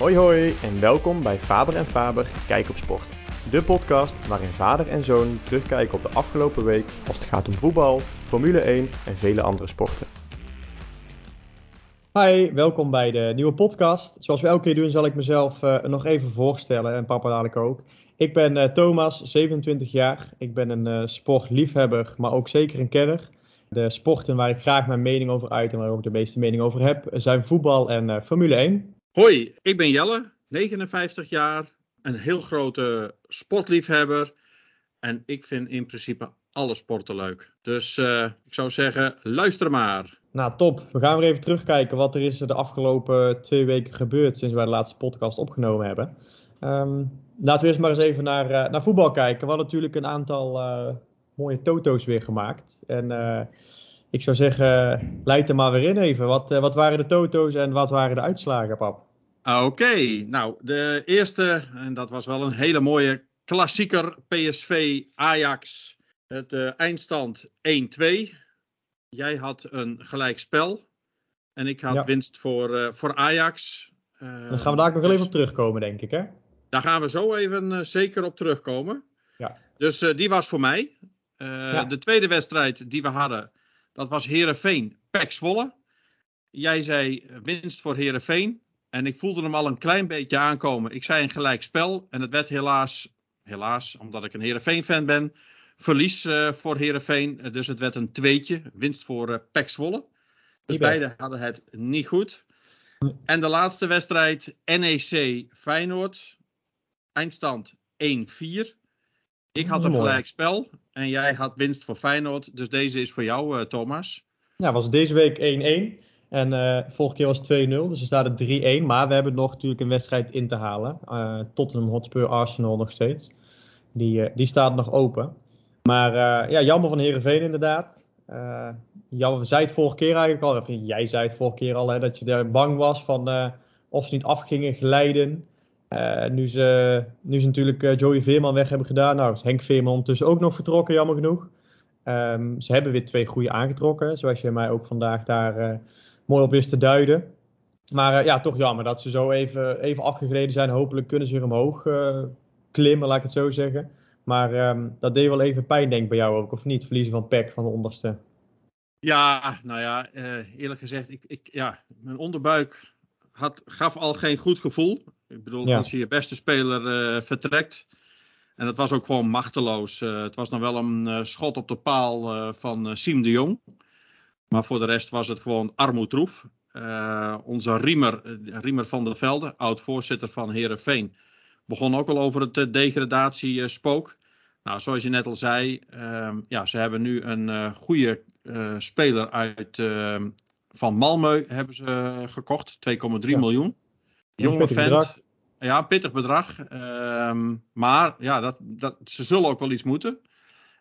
Hoi hoi en welkom bij Faber en Faber Kijk op Sport. De podcast waarin vader en zoon terugkijken op de afgelopen week als het gaat om voetbal, Formule 1 en vele andere sporten. Hi, welkom bij de nieuwe podcast. Zoals we elke keer doen zal ik mezelf uh, nog even voorstellen en papa dadelijk ook. Ik ben uh, Thomas, 27 jaar. Ik ben een uh, sportliefhebber, maar ook zeker een kenner. De sporten waar ik graag mijn mening over uit en waar ik ook de meeste mening over heb, zijn voetbal en Formule 1. Hoi, ik ben Jelle, 59 jaar, een heel grote sportliefhebber. En ik vind in principe alle sporten leuk. Dus uh, ik zou zeggen, luister maar. Nou, top. We gaan weer even terugkijken wat er is de afgelopen twee weken gebeurd sinds wij de laatste podcast opgenomen hebben. Um, laten we eerst maar eens even naar, uh, naar voetbal kijken. We hadden natuurlijk een aantal uh, mooie toto's weer gemaakt. En ik zou zeggen, leid er maar weer in even. Wat, wat waren de toto's en wat waren de uitslagen, pap? Oké, okay, nou de eerste, en dat was wel een hele mooie klassieker PSV Ajax. Het uh, eindstand 1-2. Jij had een gelijk spel. En ik had ja. winst voor, uh, voor Ajax. Uh, Dan gaan we daar nog wel even op terugkomen, denk ik, hè? Daar gaan we zo even zeker op terugkomen. Ja. Dus die was voor mij. Ja. De tweede wedstrijd die we hadden, dat was Herenveen Pek Zwolle. Jij zei winst voor Herenveen. En ik voelde hem al een klein beetje aankomen. Ik zei een gelijk spel. En het werd helaas, helaas, omdat ik een Herenveen-fan ben, verlies uh, voor Herenveen. Dus het werd een tweetje. Winst voor uh, Pek Zwolle. Dus beide hadden het niet goed. En de laatste wedstrijd, NEC Feyenoord. Eindstand 1-4. Ik had een gelijk spel. En jij had winst voor Feyenoord. Dus deze is voor jou, uh, Thomas. Ja, was deze week 1-1. En uh, vorige keer was 2-0, dus er staat het 3-1. Maar we hebben nog natuurlijk een wedstrijd in te halen. Uh, Tottenham Hotspur Arsenal nog steeds. Die, uh, die staat nog open. Maar ja, jammer van Herenveen inderdaad. jammer, zei het vorige keer eigenlijk al. Of, jij zei het vorige keer al, hè, dat je er bang was van of ze niet af gingen glijden. Nu, ze, nu natuurlijk Joey Veerman weg hebben gedaan. Nou is Henk Veerman ondertussen ook nog vertrokken, jammer genoeg. Um, ze hebben weer twee goede aangetrokken. Zoals je mij ook vandaag daar mooi op wist te duiden. Maar ja, toch jammer dat ze zo even, even afgegleden zijn. Hopelijk kunnen ze weer omhoog klimmen, laat ik het zo zeggen. Maar um, dat deed wel even pijn, denk ik, bij jou ook, of niet? Verliezen van PEC van de onderste. Ja, nou ja, eerlijk gezegd, ik, ik, ja, mijn onderbuik had, gaf al geen goed gevoel. Ik bedoel, ja. als je je beste speler vertrekt. En dat was ook gewoon machteloos. het was dan wel een schot op de paal van Siem de Jong. Maar voor de rest was het gewoon armoedroef. Onze Riemer, Riemer van der Velde, oud-voorzitter van Herenveen, begon ook al over het degradatiespook. Nou, zoals je net al zei, uh, ja, ze hebben nu een goede speler uit van Malmö hebben ze gekocht, 2,3 ja. miljoen. Jonge vent. Bedrag. Ja, pittig bedrag. Ehm, maar ja, dat, dat, ze zullen ook wel iets moeten.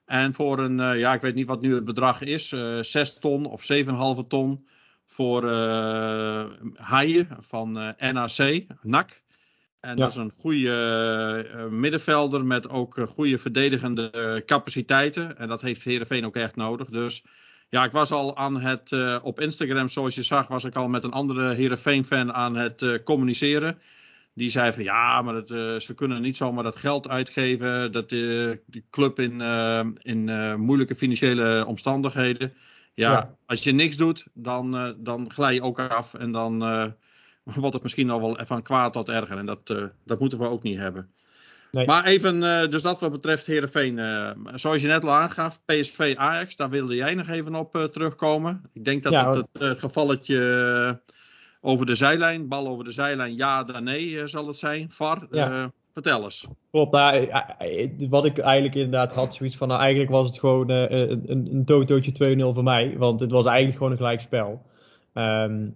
En voor een, uh, ja, ik weet niet wat nu het bedrag is, uh, eh, 6 ton of 7,5 ton voor uh, Haaien van NAC, NAC. En ja. dat is een goede middenvelder met ook goede verdedigende capaciteiten. En dat heeft Herenveen ook echt nodig. Dus ja, ik was al aan het, op Instagram, zoals je zag, was ik al met een andere Herenveen-fan aan het communiceren. Die zei van ja, maar dat, uh, ze kunnen niet zomaar dat geld uitgeven. Dat die club in, in moeilijke financiële omstandigheden. Ja, ja, als je niks doet, dan, dan glij je ook af. En dan wordt het misschien al wel van kwaad tot erger. En dat, dat moeten we ook niet hebben. Nee. Maar even, dus dat wat betreft Herenveen. zoals je net al aangaf, PSV Ajax, daar wilde jij nog even op terugkomen. Ik denk dat ja, het, het gevalletje over de zijlijn, bal over de zijlijn, ja, dan nee zal het zijn. VAR, ja. vertel eens. Klopt, nou, wat ik eigenlijk inderdaad had, zoiets van, nou eigenlijk was het gewoon uh, een, een totootje 2-0 voor mij, want het was eigenlijk gewoon een gelijkspel. Um,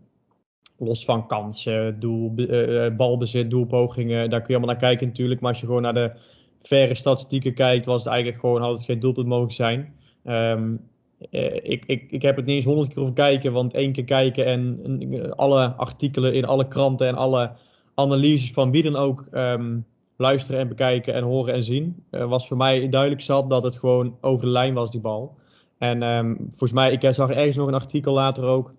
los van kansen, doel, balbezit, doelpogingen, daar kun je allemaal naar kijken natuurlijk, maar als je gewoon naar de verre statistieken kijkt, was het eigenlijk gewoon, had het geen doelpunt mogen zijn. Um, uh, ik, ik, ik heb het niet eens honderd keer over kijken, want één keer kijken en alle artikelen in alle kranten en alle analyses van wie dan ook um, luisteren en bekijken en horen en zien, was voor mij duidelijk zat dat het gewoon over de lijn was, die bal. En um, volgens mij, ik zag ergens nog een artikel later ook,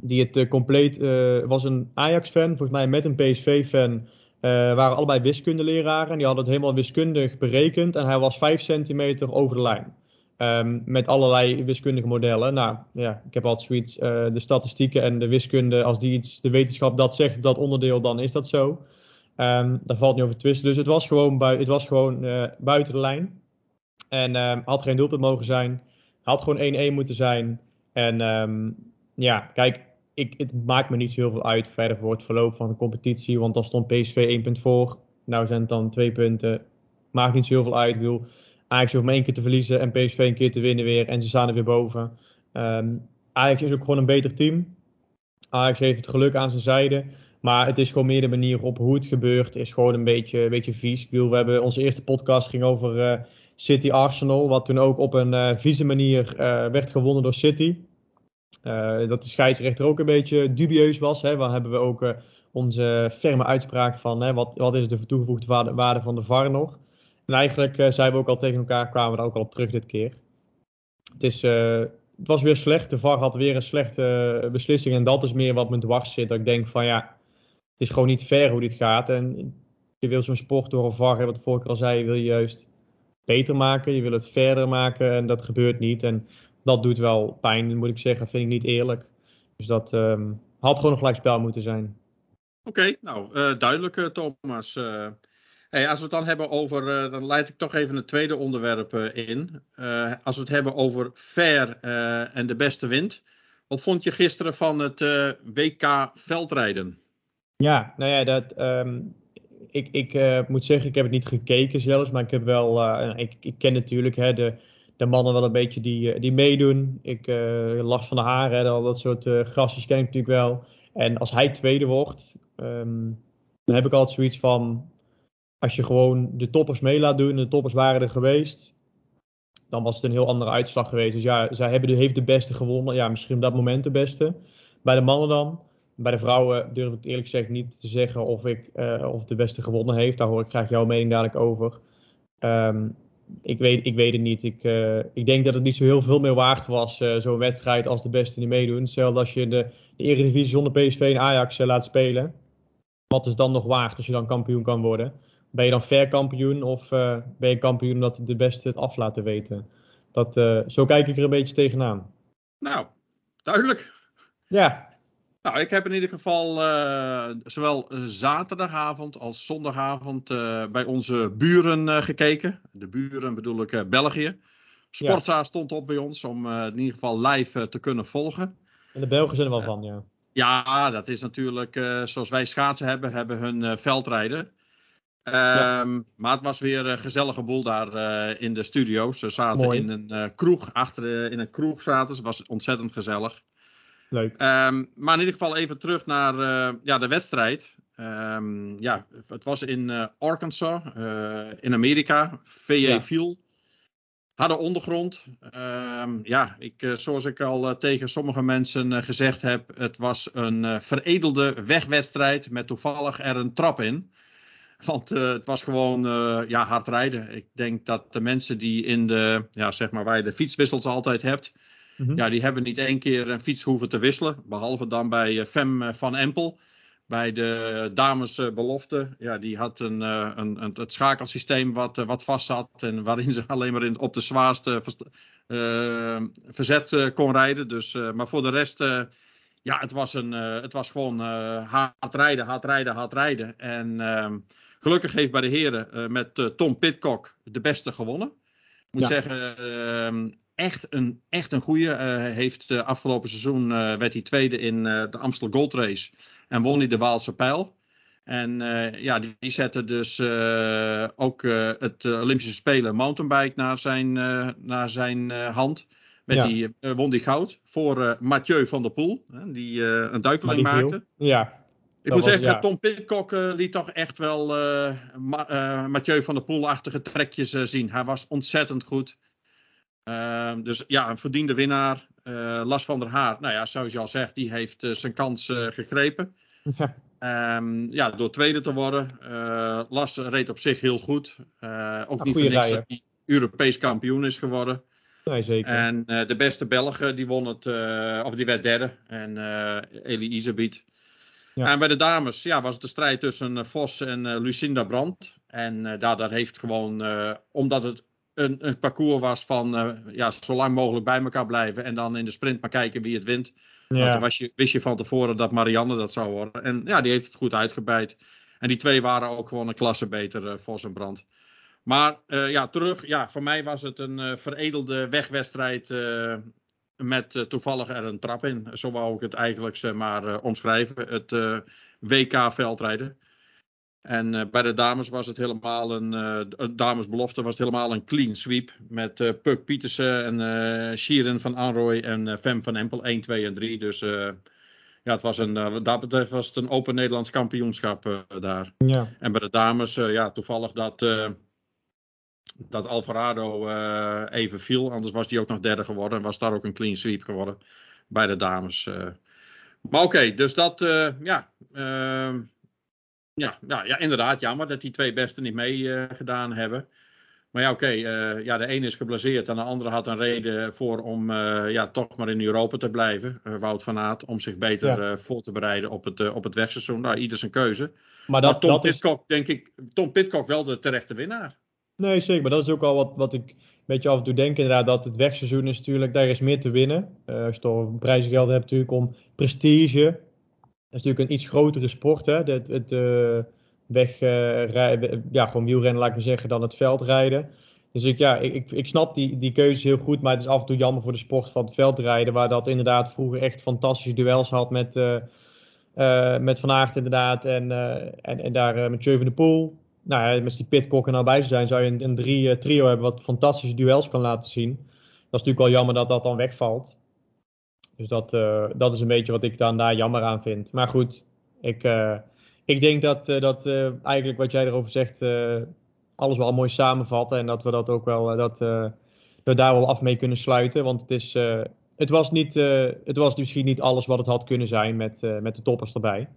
die het compleet was een Ajax-fan, volgens mij met een PSV-fan. waren allebei wiskundeleraren. En die hadden het helemaal wiskundig berekend. En hij was 5 centimeter over de lijn. Um, met allerlei wiskundige modellen. Nou ja, ik heb altijd zoiets. De statistieken en de wiskunde, als die iets, de wetenschap dat zegt dat onderdeel, dan is dat zo. Um, daar valt niet over te twisten. Dus het was gewoon, bui het was gewoon buiten de lijn. En um, had geen doelpunt mogen zijn. Had gewoon 1-1 moeten zijn. En ja, kijk, ik, het maakt me niet zo heel veel uit verder voor het verloop van de competitie. Want dan stond PSV 1 punt voor. Nou zijn het dan twee punten. Maakt niet zo heel veel uit. Ik bedoel, Ajax hoeft maar één keer te verliezen en PSV een keer te winnen weer. En ze staan er weer boven. Um, Ajax is ook gewoon een beter team. Ajax heeft het geluk aan zijn zijde. Maar het is gewoon meer de manier op hoe het gebeurt. Is gewoon een beetje, een beetje vies. Ik we hebben onze eerste podcast ging over uh, City Arsenal. Wat toen ook op een uh, vieze manier uh, werd gewonnen door City. Dat de scheidsrechter ook een beetje dubieus was. Hè. Waar hebben we ook onze ferme uitspraak van hè, wat, wat is de toegevoegde waarde, van de VAR nog. En eigenlijk uh, zeiden we ook al tegen elkaar, kwamen we er ook al op terug dit keer. Het, is, het was weer slecht. De VAR had weer een slechte beslissing. En dat is meer wat me dwars zit. Dat ik denk van ja, het is gewoon niet fair hoe dit gaat. En je wil zo'n sport door een VAR, wat ik vorige keer al zei, wil je juist beter maken. Je wil het verder maken en dat gebeurt niet. En dat doet wel pijn, moet ik zeggen. Vind ik niet eerlijk. Dus dat um, had gewoon een gelijkspel moeten zijn. Oké, okay, nou duidelijk Thomas. Hey, als we het dan hebben over, uh, dan leid ik toch even het tweede onderwerp uh, in. Uh, als we het hebben over fair en de beste wind. Wat vond je gisteren van het WK veldrijden? Ja, nou ja, dat, um, ik, ik moet zeggen, ik heb het niet gekeken zelfs, maar ik heb wel, ik, ik ken natuurlijk hè, de, de mannen wel een beetje die, die meedoen. Ik last van de haren, dat, dat soort grasjes ken ik natuurlijk wel. En als hij tweede wordt, um, dan heb ik altijd zoiets van, als je gewoon de toppers mee laat doen en de toppers waren er geweest, dan was het een heel andere uitslag geweest. Dus ja, zij hebben de, heeft de beste gewonnen. Ja, misschien op dat moment de beste. Bij de mannen dan. Bij de vrouwen durf ik eerlijk gezegd niet te zeggen of, ik, uh, of de beste gewonnen heeft. Daar hoor ik graag jouw mening dadelijk over. Um, ik, weet, ik weet het niet. Ik, uh, ik denk dat het niet zo heel veel meer waard was, uh, zo'n wedstrijd, als de beste die meedoen. Stel als je de, de Eredivisie zonder PSV en Ajax laat spelen. Wat is dan nog waard als je dan kampioen kan worden? ben je dan fair kampioen of ben je kampioen omdat de beste het af laten weten? Dat, zo kijk ik er een beetje tegenaan. Nou, duidelijk. Ja. Nou, ik heb in ieder geval uh, zowel zaterdagavond als zondagavond bij onze buren gekeken. De buren bedoel ik België. Sportza ja. stond op bij ons om in ieder geval live te kunnen volgen. En de Belgen zijn er wel van, ja. Ja, dat is natuurlijk zoals wij schaatsen hebben, hebben hun veldrijden. Ja. Um, maar het was weer een gezellige boel daar in de studio. Ze zaten Mooi. in een kroeg, achter in een kroeg zaten. Het was ontzettend gezellig. Leuk. Um, maar in ieder geval even terug naar ja, de wedstrijd. Um, ja, het was in Arkansas, in Amerika. VJ ja. viel. Harde ondergrond. ja, ik, zoals ik al tegen sommige mensen gezegd heb, het was een veredelde wegwedstrijd met toevallig er een trap in. Want uh, het was gewoon uh, ja, hard rijden. Ik denk dat de mensen die in de, ja, zeg maar waar je de fietswissels altijd hebt. Mm -hmm. Ja, die hebben niet één keer een fiets hoeven te wisselen. Behalve dan bij uh, Fem van Empel. Bij de dames belofte. Ja, die had een, een, een, het schakelsysteem wat, wat vast zat. En waarin ze alleen maar in, op de zwaarste verzet kon rijden. Dus, maar voor de rest ja, het was, een, het was gewoon hard rijden, hard rijden, hard rijden. En uh, Gelukkig heeft bij de heren met Tom Pitcock de beste gewonnen. Ik moet ja. zeggen, uh, echt een, echt een goede. Uh, heeft afgelopen seizoen werd hij tweede in de Amstel Gold Race. En won hij de Waalse Pijl. En ja, die, die zette dus ook het Olympische Spelen mountainbike naar zijn, naar zijn hand. Met ja. die, won die goud voor Mathieu van der Poel. die een duikeling maakte. Ja, ik moet zeggen, ja. Tom Pitcock uh, liet toch echt wel uh, Ma uh, Mathieu van der Poel-achtige trekjes zien. Hij was ontzettend goed. Ehm, dus ja, een verdiende winnaar. Las van der Haar, nou ja, zoals je al zegt, die heeft zijn kans gegrepen. Ja. Um, ja, door tweede te worden. Las reed op zich heel goed. ook niet voor niks dat hij Europees kampioen is geworden. Nee, zeker. En de beste Belgen die won het, of die werd derde. En Elie Isabiet. Ja. En bij de dames ja, was het de strijd tussen Vos en Lucinda Brandt. En daar, dat heeft gewoon, omdat het een, een, parcours was van ja, zo lang mogelijk bij elkaar blijven. En dan in de sprint maar kijken wie het wint. Ja. Want dan was je, wist je van tevoren dat Marianne dat zou worden. En ja, die heeft het goed uitgebreid. En die twee waren ook gewoon een klasse beter, uh, Vos en Brand. Maar uh, ja, terug. Ja, voor mij was het een uh, veredelde wegwedstrijd. met toevallig er een trap in. Zo wou ik het eigenlijk maar omschrijven. Het WK veldrijden. En uh, bij de dames was het helemaal een, uh, damesbelofte was het helemaal een clean sweep. Met uh, Puk Pietersen en Shiren van Anrooy en Fem van Empel 1, 2 en 3. Dus ja, het was een, wat dat betreft was het een open Nederlands kampioenschap daar. Ja. En bij de dames, ja, toevallig dat, dat Alvarado even viel. Anders was die ook nog derde geworden en was daar ook een clean sweep geworden bij de dames. maar oké, okay, dus dat, ja ja, ja, ja, inderdaad. Jammer dat die twee beste niet mee uh, gedaan hebben. Maar ja, oké. Okay, uh, eh, ja, de ene is geblesseerd en de andere had een reden voor om uh, ja, toch maar in Europa te blijven. Wout van Aert. Om zich beter ja. voor te bereiden op het, op het wegseizoen. Nou, ieder zijn keuze. Maar, dat, maar Tom dat Pitcock, is... denk ik, Tom Pitcock wel de terechte winnaar. Nee, zeker. Maar dat is ook al wat, wat ik een beetje af en toe denk inderdaad. Dat het wegseizoen is natuurlijk, daar is meer te winnen. als je toch prijzengeld hebt natuurlijk om prestige is natuurlijk een iets grotere sport. Hè? Het, het uh, wegrijden, ja, gewoon wielrennen, laat ik maar zeggen, dan het veldrijden. Dus ik, ja, ik, ik snap die, die keuze heel goed, maar het is af en toe jammer voor de sport van het veldrijden, waar dat inderdaad vroeger echt fantastische duels had met, uh, met Van Aert inderdaad en, en, en daar met Jeu de Poel. Nou ja, met die Pitcock en nou bij zijn, zou je een, een drie, trio hebben wat fantastische duels kan laten zien. Dat is natuurlijk wel jammer dat dat dan wegvalt. Dus dat, uh, dat is een beetje wat ik daar jammer aan vind. Maar goed, ik, uh, ik denk dat, uh, dat eigenlijk wat jij erover zegt, alles wel mooi samenvat. En dat we dat ook wel, dat, we daar wel af mee kunnen sluiten. Want het, is, het, was niet, het was misschien niet alles wat het had kunnen zijn met, met de toppers erbij.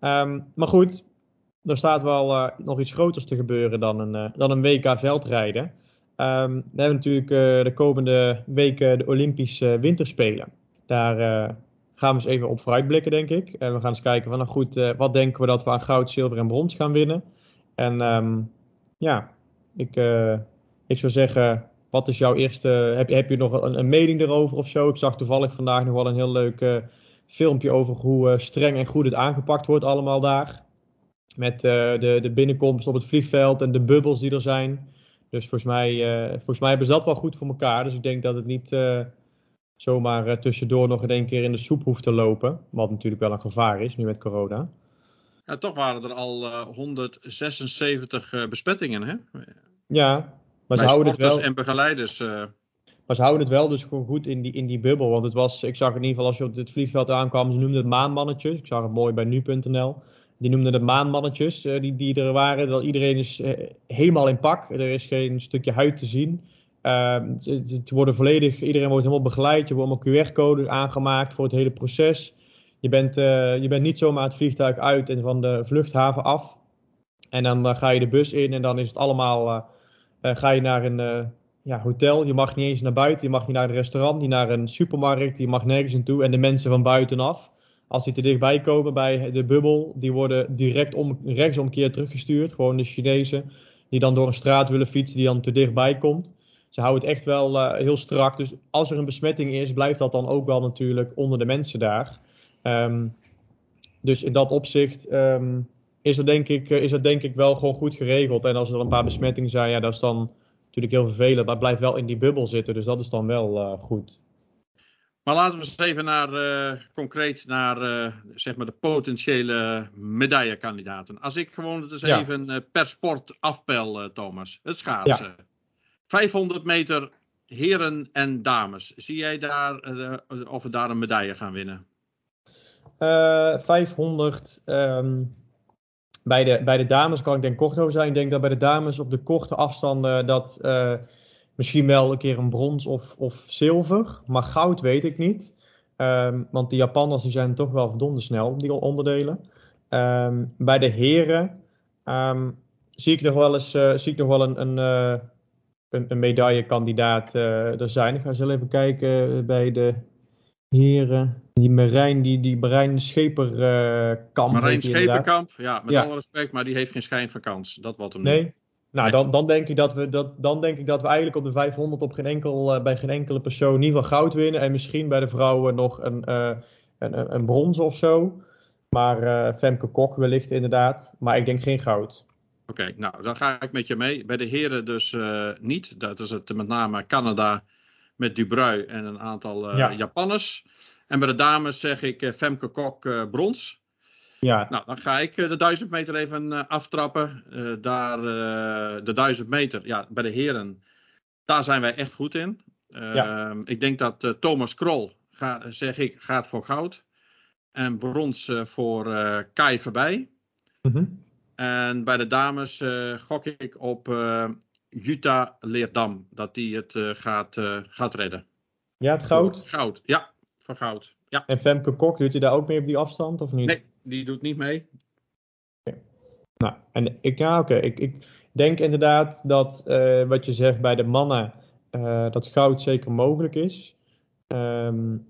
Um, maar goed, er staat wel nog iets groters te gebeuren dan een, dan een WK veldrijden. Um, we hebben natuurlijk de komende weken de Olympische Winterspelen. Daar uh, gaan we eens even op vooruitblikken, denk ik. En we gaan eens kijken van, nou goed, uh, wat denken we dat we aan goud, zilver en brons gaan winnen. En um, ja, ik, uh, ik zou zeggen, wat is jouw eerste, heb, heb je nog een, een, mening erover of zo? Ik zag toevallig vandaag nog wel een heel leuk filmpje over hoe streng en goed het aangepakt wordt allemaal daar. Met de, de binnenkomst op het vliegveld en de bubbels die er zijn. Dus volgens mij, volgens mij hebben ze dat wel goed voor elkaar. Dus ik denk dat het niet zomaar uh, tussendoor nog in één keer in de soep hoeft te lopen. Wat natuurlijk wel een gevaar is nu met corona. Ja, toch waren er al uh, 176 uh, besmettingen, hè? Ja, maar ze houden het wel. en begeleiders. Uh... Maar ze houden het wel dus gewoon goed in die, in die bubbel. Want het was, ik zag in ieder geval als je op dit vliegveld aankwam, ze noemden het maanmannetjes. Ik zag het mooi bij nu.nl. Die noemden het maanmannetjes uh, die, die er waren. Dat iedereen is helemaal in pak. Er is geen stukje huid te zien. Het, worden volledig, iedereen wordt helemaal begeleid. Je wordt allemaal QR-codes aangemaakt voor het hele proces. Je bent, uh, je bent niet zomaar het vliegtuig uit en van de vluchthaven af. En dan uh, ga je de bus in en dan is het allemaal. Eh, ga je naar een ja, hotel. Je mag niet eens naar buiten. Je mag niet naar een restaurant, niet naar een supermarkt. Je mag nergens naartoe. En de mensen van buitenaf, als die te dichtbij komen bij de bubbel, die worden direct om, rechtsomkeer teruggestuurd. Gewoon de Chinezen die dan door een straat willen fietsen, die dan te dichtbij komt ze houden het echt wel uh, heel strak. Dus als er een besmetting is, blijft dat dan ook wel natuurlijk onder de mensen daar. Um, dus in dat opzicht um, is, dat denk ik, is dat denk ik wel gewoon goed geregeld. En als er een paar besmettingen zijn, ja, dat is dan natuurlijk heel vervelend. Maar blijft wel in die bubbel zitten. Dus dat is dan wel uh, goed. Maar laten we eens even naar, uh, concreet naar uh, zeg maar de potentiële medaillekandidaten. Als ik gewoon het eens ja. even per sport afpel, Thomas. Het schaatsen. Ja. 500 meter heren en dames. Zie jij daar uh, of we daar een medaille gaan winnen? Uh, 500. Um, bij, de, bij de dames kan ik denk kort over zijn. Ik denk dat bij de dames op de korte afstanden dat uh, misschien wel een keer een brons of, of zilver. Maar goud weet ik niet. Um, want die Japanners die zijn toch wel verdomde snel, die onderdelen. Um, bij de heren zie ik nog wel eens zie ik nog wel een, een een, een medaillekandidaat uh, er zijn. Ik ga zo even kijken bij de heren. Die Marijn, die, die Marijn Scheperkamp. Uh, Marijn Scheperkamp, ja, met alle respect, maar die heeft geen schijn van kans. Dat wat hem Nee, nou, dan, dan, denk ik dat we, dat, dan denk ik dat we eigenlijk op de 500 op geen enkel, bij geen enkele persoon in ieder geval goud winnen. En misschien bij de vrouwen nog een, uh, een, een brons of zo. Maar uh, Femke Kok wellicht inderdaad. Maar ik denk geen goud. Oké, nou dan ga ik met je mee. Bij de heren dus niet. Dat is het met name Canada met Dubrui en een aantal ja. Japanners. En bij de dames zeg ik Femke Kok brons. Ja. Nou, dan ga ik eh, de 1000 meter even aftrappen. Daar, de 1000 meter, ja, bij de heren, daar zijn wij echt goed in. Ja. Ehm, ik denk dat Thomas Krol, ga, zeg ik, gaat voor goud. En brons voor Kai voorbij. Mm -hmm. En bij de dames gok ik op Jutta Leerdam, dat die het gaat, gaat redden. Ja, het goud? Goud, ja, voor goud. Ja. En Femke Kok, doet hij daar ook mee op die afstand of niet? Nee, die doet niet mee. Nou, en ik, ja, oké. Ik, ik denk inderdaad dat uh, wat je zegt bij de mannen, uh, dat goud zeker mogelijk is. Um,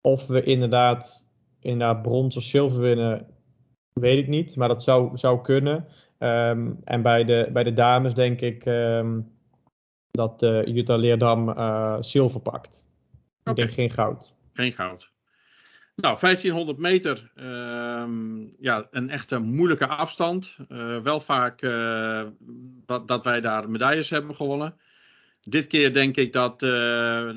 of we inderdaad, inderdaad brons of zilver winnen, weet ik niet. Maar dat zou, zou kunnen. Um, en bij de, bij de dames denk ik um, dat uh, Jutta Leerdam zilver pakt. Okay. Ik denk geen goud. Geen goud. Nou, 1500 meter, uh, ja, een echte moeilijke afstand. Uh, wel vaak dat, wij daar medailles hebben gewonnen. Dit keer denk ik dat uh,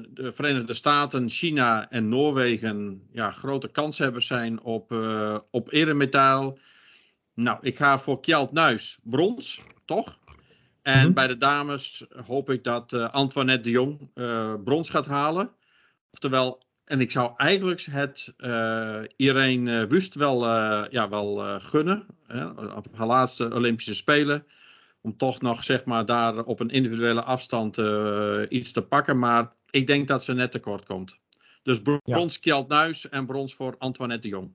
de Verenigde Staten, China en Noorwegen ja, grote kansen hebben zijn op, op eremetaal. Nou, ik ga voor Kjeld Nuis brons, toch? En mm -hmm. bij de dames hoop ik dat Antoinette de Jong brons gaat halen. Oftewel en ik zou eigenlijk het uh, Irene Wust wel, uh, ja, wel uh, gunnen. Hè, op haar laatste Olympische Spelen. Om toch nog zeg maar, daar op een individuele afstand iets te pakken. Maar ik denk dat ze net tekort komt. Dus brons ja. Kjeld Nuis en brons voor Antoinette de Jong.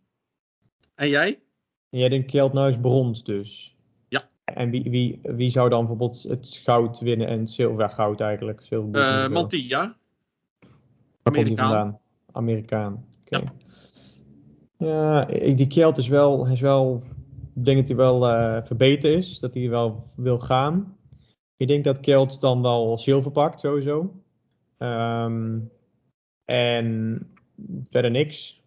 En jij? Jij denkt Kjeld Nuis brons dus? Ja. En wie, wie, wie zou dan bijvoorbeeld het goud winnen en zilver goud eigenlijk? Zilver, Mantilla. Amerikaan. Amerikaan. Okay. Ja. ja, die Kjeld is wel, is wel, ik denk dat hij wel uh, verbeterd is, dat hij wel wil gaan. Ik denk dat Kjeld dan wel zilver pakt, sowieso. Um, en verder niks.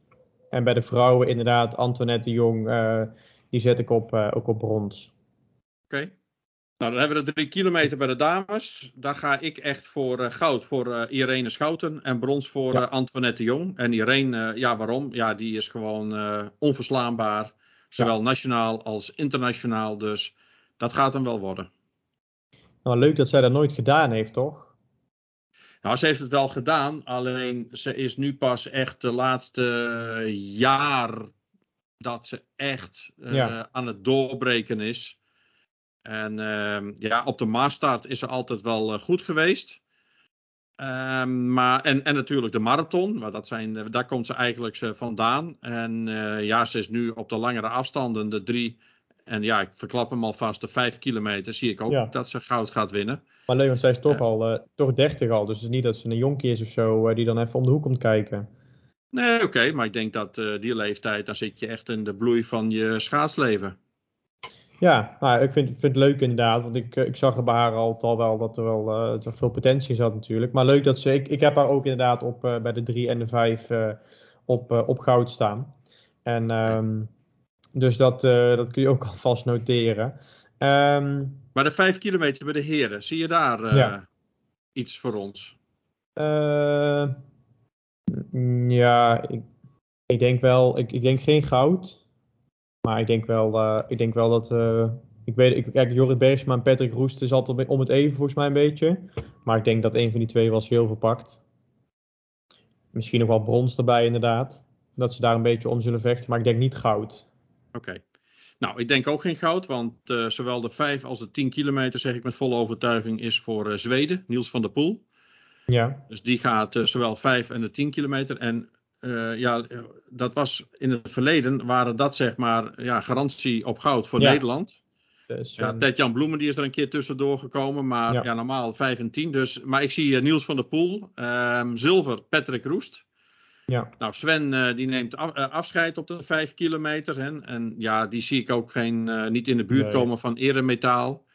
En bij de vrouwen inderdaad, Antoinette de Jong, uh, die zet ik op, uh, ook op brons. Oké. Okay. Nou, dan hebben we de drie kilometer bij de dames. Daar ga ik echt voor uh, goud voor Irene Schouten en brons voor ja. Antoinette Jong. En Irene, ja, waarom? Ja, die is gewoon onverslaanbaar. Zowel nationaal als internationaal. Dus dat gaat hem wel worden. Nou, leuk dat zij dat nooit gedaan heeft, toch? Nou, ze heeft het wel gedaan. Alleen ze is nu pas echt de laatste jaar dat ze echt ja. aan het doorbreken is. En uh, ja, op de maastart is ze altijd wel uh, goed geweest. Um, maar, en, en natuurlijk de marathon, maar dat zijn, uh, daar komt ze eigenlijk uh, vandaan. En ja, ze is nu op de langere afstanden, de drie. En ja, ik verklap hem alvast, de vijf kilometer zie ik ook ja. dat ze goud gaat winnen. Maar Leon, zij is toch al toch 30 al, dus het is niet dat ze een jonkie is of zo, die dan even om de hoek komt kijken. Nee, oké, okay, maar ik denk dat die leeftijd, dan zit je echt in de bloei van je schaatsleven. Ja, nou, ik vind, vind het leuk inderdaad. Want ik, eh, ik zag er bij haar altijd al wel dat er wel uh, veel potentie zat natuurlijk. Maar leuk dat ze... Ik, ik heb haar ook inderdaad op, uh, bij de 3 en de 5 uh, op, op goud staan. En um, dus dat, dat kun je ook alvast noteren. Um, maar de 5 kilometer bij de heren, zie je daar ja. iets voor ons? ja, ik, ik denk wel... Ik, ik denk geen goud. Maar ik denk wel, uh, ik denk wel dat. Uh, ik weet, ik, kijk, Jorrit Bergsma en Patrick Roest is altijd om het even volgens mij een beetje. Maar ik denk dat een van die twee wel zilver pakt. Misschien nog wel brons erbij, inderdaad. Dat ze daar een beetje om zullen vechten. Maar ik denk niet goud. Oké. Okay. Nou, ik denk ook geen goud, want uh, zowel de 5 als de 10 kilometer, zeg ik met volle overtuiging, is voor uh, Zweden, Niels van der Poel. Ja. Dus die gaat uh, zowel 5 en de 10 kilometer. En uh, ja, dat was in het verleden waren dat zeg maar ja, garantie op goud voor ja. Nederland. Dus, ja, Ted-Jan Bloemen die is er een keer tussendoor gekomen, maar ja, normaal 5 en 10. Dus, maar ik zie Niels van der Poel, um, zilver Patrick Roest. Ja. Nou, Sven die neemt afscheid op de 5 kilometer. Hè, en ja, die zie ik ook geen, niet in de buurt komen van eremetaal.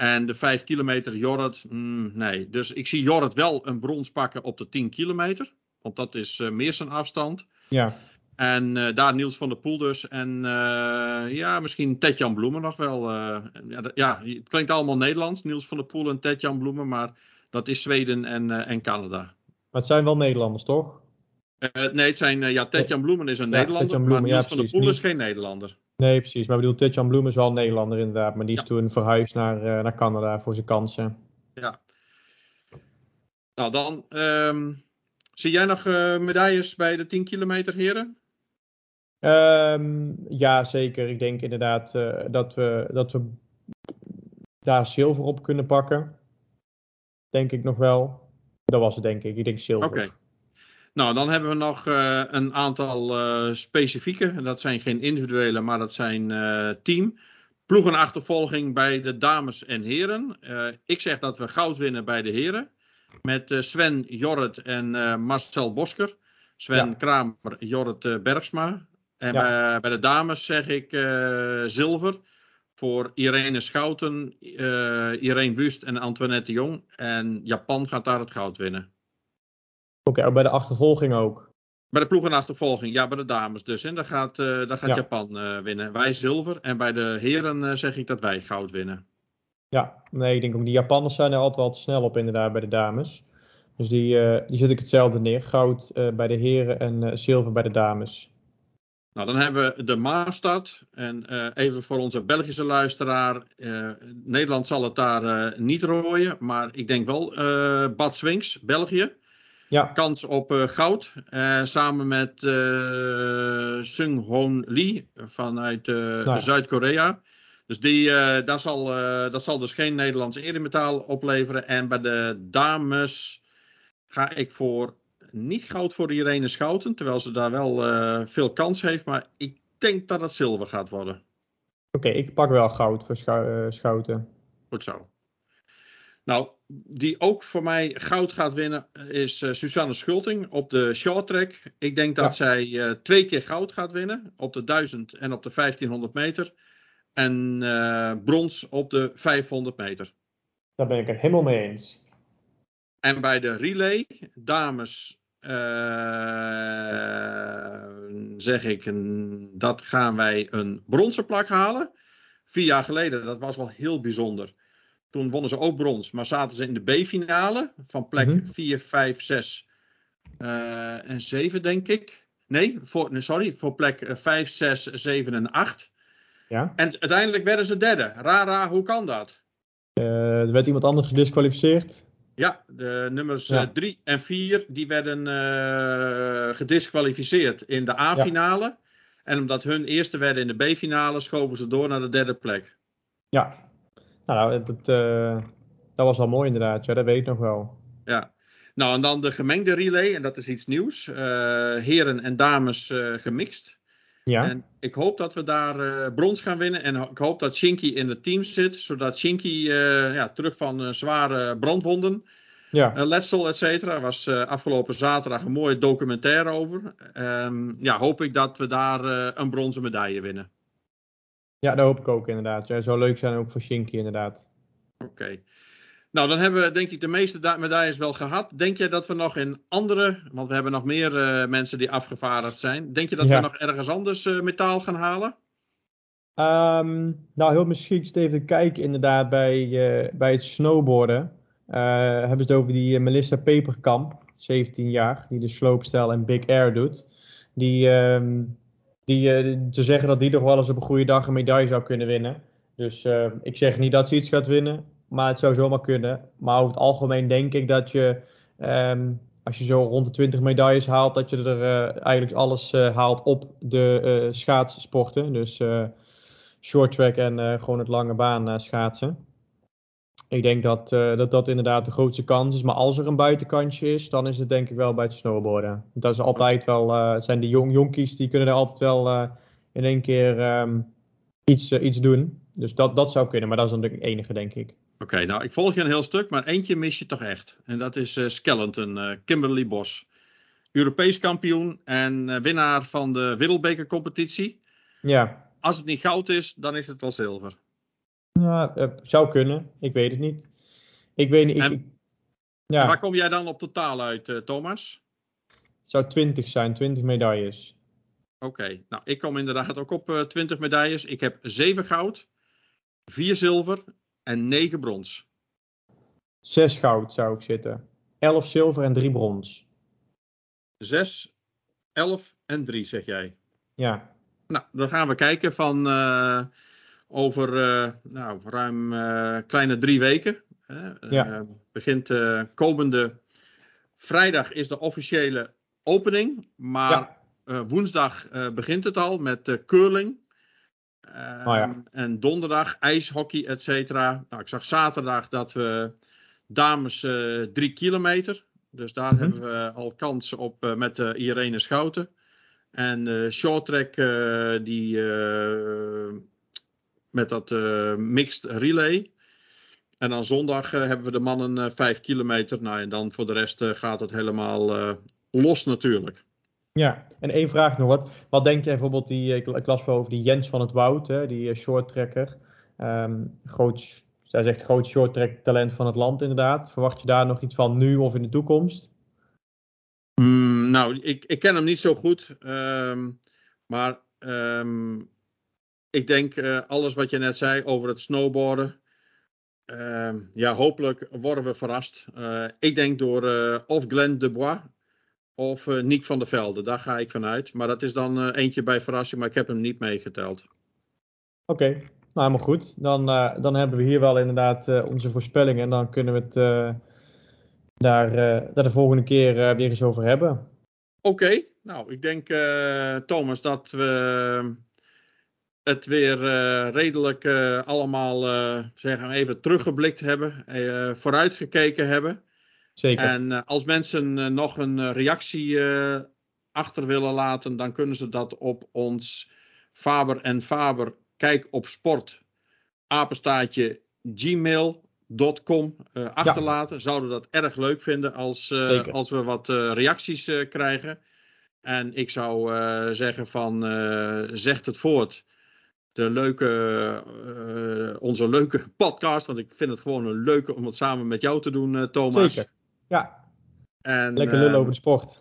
En de 5 kilometer Jorrit, mm, nee. Dus ik zie Jorrit wel een brons pakken op de 10 kilometer. Want dat is uh, meer zijn afstand. Ja. En uh, daar Niels van der Poel dus. En uh, ja, misschien Tetjan Bloemen nog wel. ja, ja, het klinkt allemaal Nederlands. Niels van der Poel en Tetjan Bloemen. Maar dat is Zweden en, en Canada. Maar het zijn wel Nederlanders, toch? nee, het zijn, ja, Tetjan Bloemen is een ja, Nederlander. Bloemen, maar Niels van der Poel is geen Nederlander. Nee, precies. Maar ik bedoel, Tetjan Bloem is wel een Nederlander inderdaad. Maar die is toen verhuisd naar, naar Canada voor zijn kansen. Ja. Nou, dan um, zie jij nog uh, medailles bij de 10 kilometer heren? Um, ja, zeker. Ik denk inderdaad uh, dat, we, dat we daar zilver op kunnen pakken. Denk ik nog wel. Dat was het, denk ik. Ik denk zilver. Oké. Nou, dan hebben we nog uh, een aantal uh, specifieke. Dat zijn geen individuele, maar dat zijn uh, team. Ploegenachtervolging bij de dames en heren. ik zeg dat we goud winnen bij de heren. Met Sven Jorrit en Marcel Bosker. Sven ja. Kramer, Jorrit Bergsma. En ja. bij, bij, de dames zeg ik zilver. Voor Irene Schouten, Irene Wust en Antoinette Jong. En Japan gaat daar het goud winnen. Oké, okay, bij de achtervolging ook. Bij de ploegenachtervolging, ja, bij de dames dus. En daar gaat, uh, daar gaat Japan uh, winnen. Wij zilver. En bij de heren uh, zeg ik dat wij goud winnen. Ja, nee, ik denk ook die Japanners zijn er altijd wel te snel op inderdaad bij de dames. Dus die, die zet ik hetzelfde neer. Goud bij de heren en zilver bij de dames. Nou, dan hebben we de Maastad. En even voor onze Belgische luisteraar. Nederland zal het daar niet rooien. Maar ik denk wel Bad Swings, België. Ja. Kans op uh, goud. Uh, samen met uh, Sung Hoon Lee vanuit nou. Zuid-Korea. Dus die, dat, zal, dat zal dus geen Nederlands eremetaal opleveren. En bij de dames ga ik voor niet goud voor Irene Schouten. Terwijl ze daar wel veel kans heeft. Maar ik denk dat het zilver gaat worden. Oké, okay, ik pak wel goud voor Schouten. Goed zo. Nou, die ook voor mij goud gaat winnen is Suzanne Schulting op de short track. Ik denk dat zij twee keer goud gaat winnen op de 1000 en op de 1500 meter. En uh, brons op de 500 meter. Daar ben ik het helemaal mee eens. En bij de relay, dames, zeg ik, dat gaan wij een bronzen plak halen. Vier jaar geleden, dat was wel heel bijzonder. Toen wonnen ze ook brons, maar zaten ze in de B-finale van plek mm 4, 5, 6 en 7, denk ik. Nee, voor, nee sorry, voor plek 5, 6, 7 en 8. Ja. En uiteindelijk werden ze derde. Rara, hoe kan dat? Uh, er werd iemand anders gedisqualificeerd. Ja, de nummers 3 ja. uh, en 4 die werden uh, gedisqualificeerd in de A-finale. Ja. En omdat hun eerste werden in de B-finale, schoven ze door naar de derde plek. Ja, nou, dat, uh, dat was wel mooi inderdaad. Ja, dat weet ik nog wel. Ja. Nou, en dan de gemengde relay. En dat is iets nieuws. Heren en dames gemixt. Ja. En ik hoop dat we daar brons gaan winnen. En ik hoop dat Shinky in het team zit. Zodat Shinky ja, terug van zware brandwonden. Ja. letsel, et cetera. was afgelopen zaterdag een mooie documentaire over. Um, ja, hoop ik dat we daar een bronzen medaille winnen. Ja, dat hoop ik ook inderdaad. Ja, zou leuk zijn ook voor Shinky inderdaad. Oké. Nou, dan hebben we denk ik de meeste medailles wel gehad. Denk jij dat we nog in andere, want we hebben nog meer uh, mensen die afgevaardigd zijn. Denk je dat ja. we nog ergens anders uh, metaal gaan halen? Um, nou, heel misschien even kijken inderdaad bij, uh, bij het snowboarden. hebben ze het over die Melissa Peperkamp, 17 jaar, die de sloopstijl en big air doet. Die, um, die, te zeggen dat die toch wel eens op een goede dag een medaille zou kunnen winnen. Dus ik zeg niet dat ze iets gaat winnen, maar het zou zomaar kunnen. Maar over het algemeen denk ik dat je, um, als je zo rond de 20 medailles haalt, dat je er uh, eigenlijk alles haalt op de schaatssporten. Dus short track en gewoon het lange baan schaatsen. Ik denk dat, dat dat inderdaad de grootste kans is. Maar als er een buitenkantje is, dan is het denk ik wel bij het snowboarden. Dat is altijd wel, zijn die jong, jonkies die kunnen er altijd wel in één keer um, iets, iets doen. dus dat, dat zou kunnen, maar dat is dan de enige, denk ik. Oké, nou ik volg je een heel stuk, maar eentje mis je toch echt. En dat is uh, Skeleton, uh, Kimberly Bos. Europees kampioen en uh, winnaar van de Wereldbeker competitie. Ja. Als het niet goud is, dan is het wel zilver. Ja, zou kunnen. Ik weet het niet. Ik weet niet. Ik, en, ja. Waar kom jij dan op totaal uit, Thomas? Het zou 20 zijn, 20 medailles. Oké, nou ik kom inderdaad ook op uh, 20 medailles. Ik heb 7 goud, 4 zilver en 9 brons. 6 goud zou ik zitten. 11 zilver en 3 brons. 6, 11 en 3 zeg jij. Ja. Nou, dan gaan we kijken van uh, over uh, nou, ruim uh, kleine drie weken. ja. begint komende vrijdag is de officiële opening, maar ja. Woensdag begint het al met uh. Oh, ja. En donderdag ijshockey, et cetera. Nou, ik zag zaterdag dat we dames drie kilometer. Dus daar Mhm. hebben we al kans op met Irene Schouten. En short track die met dat mixed relay. En dan zondag hebben we de mannen vijf kilometer. Nou, en dan voor de rest gaat het helemaal los natuurlijk. Ja, en één vraag nog. Wat, wat denk jij bijvoorbeeld, die, ik, ik las wel over die Jens van het Woud, hè, die uh, shorttrekker. Um, groot, hij zegt groot shorttrack talent van het land inderdaad. Verwacht je daar nog iets van nu of in de toekomst? Mm, nou, ik, ik ken hem niet zo goed. Um, maar um, ik denk uh, alles wat je net zei over het snowboarden. ja, hopelijk worden we verrast. Ik denk door of Glenn Dubois of uh, Nick van der Velde. Daar ga ik vanuit. Maar dat is dan uh, eentje bij verrassing, maar ik heb hem niet meegeteld. Oké, okay. nou helemaal goed. Dan, uh, dan hebben we hier wel inderdaad onze voorspellingen. En dan kunnen we het daar, daar de volgende keer weer eens over hebben. Oké, okay. nou ik denk Thomas dat we het weer redelijk allemaal zeggen even teruggeblikt hebben. vooruitgekeken hebben. Zeker. En uh, als mensen uh, nog een uh, reactie achter willen laten, dan kunnen ze dat op ons Faber en Faber Kijk op Sport apenstaatje gmail.com achterlaten. Ja. Zouden dat erg leuk vinden als, als we wat reacties krijgen. En ik zou zeggen van zegt het voort. De leuke, onze leuke podcast. Want ik vind het gewoon een leuke om het samen met jou te doen, Thomas. Zeker. Ja. En, Lekker lullen over de sport.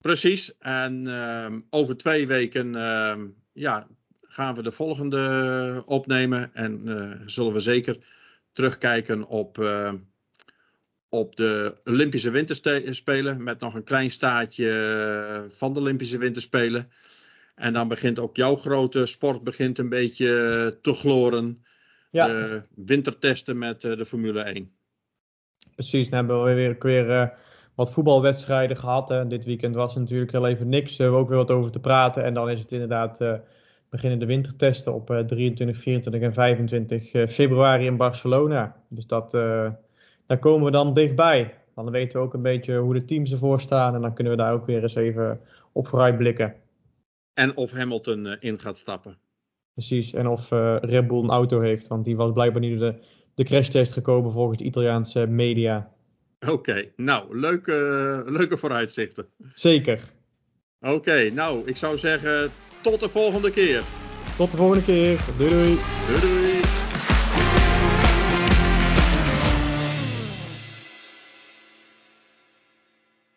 Precies. En uh, over twee weken uh, ja, gaan we de volgende opnemen. En uh, zullen we zeker terugkijken op, op de Olympische Winterspelen. Met nog een klein staartje van de Olympische Winterspelen. En dan begint ook jouw grote sport begint een beetje te gloren. Ja. De wintertesten met de Formule 1. Precies, dan hebben we weer, weer uh, wat voetbalwedstrijden gehad. Hè. Dit weekend was natuurlijk heel even niks. We hebben ook weer wat over te praten. En dan is het inderdaad uh, beginnen de wintertesten op uh, 23, 24 en 25 februari in Barcelona. Dus dat, daar komen we dan dichtbij. Dan weten we ook een beetje hoe de teams ervoor staan. En dan kunnen we daar ook weer eens even op vooruit blikken. En of Hamilton in gaat stappen. Precies, en of Red Bull een auto heeft. Want die was blijkbaar niet de de crashtest gekomen volgens de Italiaanse media. Oké, okay, nou, leuke, leuke vooruitzichten. Zeker. Oké, okay, nou, ik zou zeggen tot de volgende keer. Tot de volgende keer. Doei doei. Doei doei.